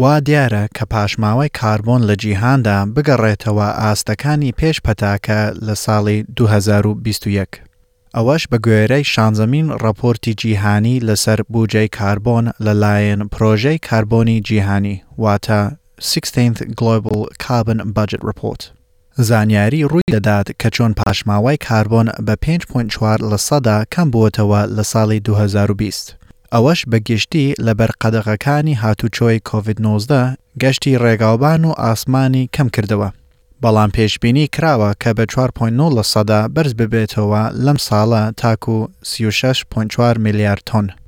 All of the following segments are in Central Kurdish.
وا دیارە کە پاشماوەی کاربۆن لە جیهاندا بگەڕێتەوە ئاستەکانی پێش پەتاکە لە ساڵی دوو هەزار و بیست و یەک، ئەوەش بە گوێرەی شانزەمین ڕاپۆرتی جیهانی لەسەر بووجەی کاربۆن لە لایەن پرۆژەی کاربۆنی جیهانی واتە Sixteenth Global Carbon Budget Report. زانیاری ڕووی دەدات کە چۆن پاشماوەی کاربۆن بە پێنج پۆینت چوار لە سەدا کەم بووەتەوە لە ساڵی دوو هەزار و بیست، ئەوەش بە گشتی لەبەر قەدەغەکانی هاتووچۆی کۆڤید نۆزدە گەشتی ڕێگاوبان و ئاسمانی کەم کردەوە، بەڵام پێشبینی کراوە کە بە چوار پۆینت نۆ لە سەدا بەرز ببێتەوە لەم ساڵە تاکوو سی و شەش پۆینت چوار ملیار تۆن.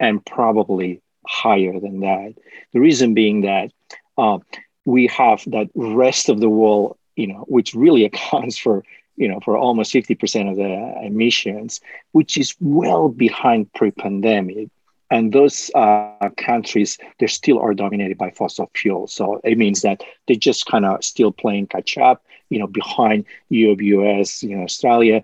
and probably higher than that. The reason being that uh, we have that rest of the world, you know, which really accounts for you know, for almost 50% of the emissions, which is well behind pre-pandemic. And those uh, countries, they still are dominated by fossil fuel. So it means that they're just kind of still playing catch up, you know, behind of US, you know, Australia,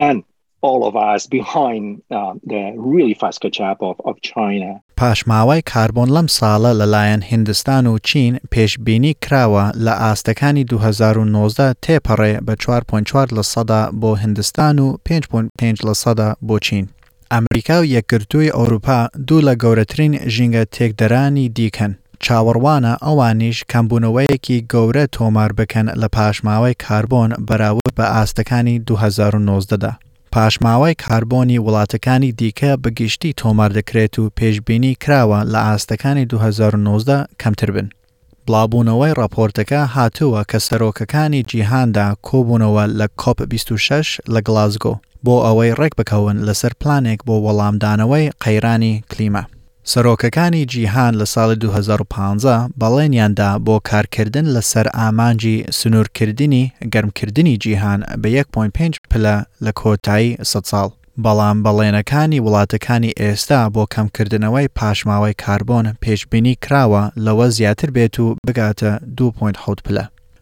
and all of us behind uh, the really fast catch up of, of China. پاشماوەی کاربۆن لەم ساڵە لەلایەن هندستان و چین پێشبینی کراوە لە ئاستەکانی 2019 تێپەڕێ بە 4.4 لە سەدا بۆ هندستان و 5.5 لە سەدا بۆ چین. ئەمریکا و یەکگرتووی ئەوروپا دوو لە گەورەترین ژینگە تێکدەرانی دیکەن. چاوەڕوانە ئەوانیش کەمبوونەوەیەکی گەورە تۆمار بکەن لە پاشماوەی کاربۆن بەراورد بە ئاستەکانی دوو هەزار و نۆزدە دا. پاشماوەی کاربۆنی وڵاتەکانی دیکە بە گشتی تۆمار دەکرێت و پێشبینی کراوە لە ئاستەکانی دوو هەزار و نۆزدە کەمتر بن. بڵاوبوونەوەی ڕاپۆرتەکە هاتووە کە سەرۆکەکانی جیهاندا کۆبوونەوە لە کۆپ بیست و شەش لە گڵاسگۆ، بۆ ئەوەی ڕێکبکەون لەسەر پلانێک بۆ وەڵامدانەوەی قەیرانی کلیما. سەرۆکەکانی جیهان لە ساڵی دوو هەزار و پازدە بەڵێنیان دا بۆ کارکردن لەسەر ئامانجی سنوورکردنی گەرمکردنی جیهان بە یەک پۆینت پێنج پلە لە کۆتایی سەد ساڵ، بەڵام بەڵێنەکانی وڵاتەکانی ئێستا بۆ کەمکردنەوەی پاشماوەی کاربۆن پێشبینی کراوە لەوە زیاتر بێت و بگاتە دوو پۆینت حەوت پلە.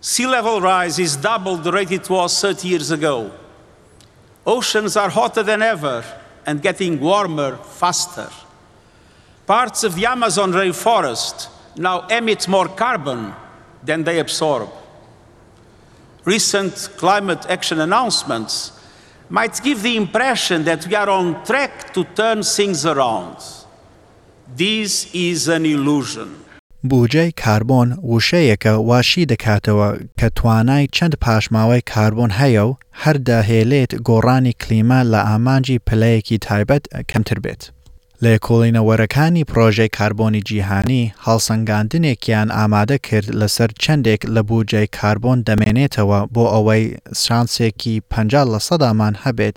Sea level rise is double the rate it was 30 years ago. Oceans are hotter than ever, and getting warmer faster. Parts of the Amazon rainforest now emit more carbon than they absorb. Recent climate action announcements might give the impression that we are on track to turn things around. This is an illusion. بووجەی کاربۆن وشەیەکە وا شی دەکاتەوە کە توانای چەند پاشماوەی کاربۆن هەیە و هەر دەهێلێت گۆڕانی کلیما لە ئامانجی پلەیەکی تایبەت کەمتر بێت. لێکۆڵینەوەرەکانی پڕۆژەی کاربۆنی جیهانی هەڵسەنگاندنێکیان ئامادە کرد لەسەر چەندێک لە بووجەی کاربۆن دەمێنێتەوە بۆ ئەوەی چانسێکی پەنجا لەسەدامان هەبێت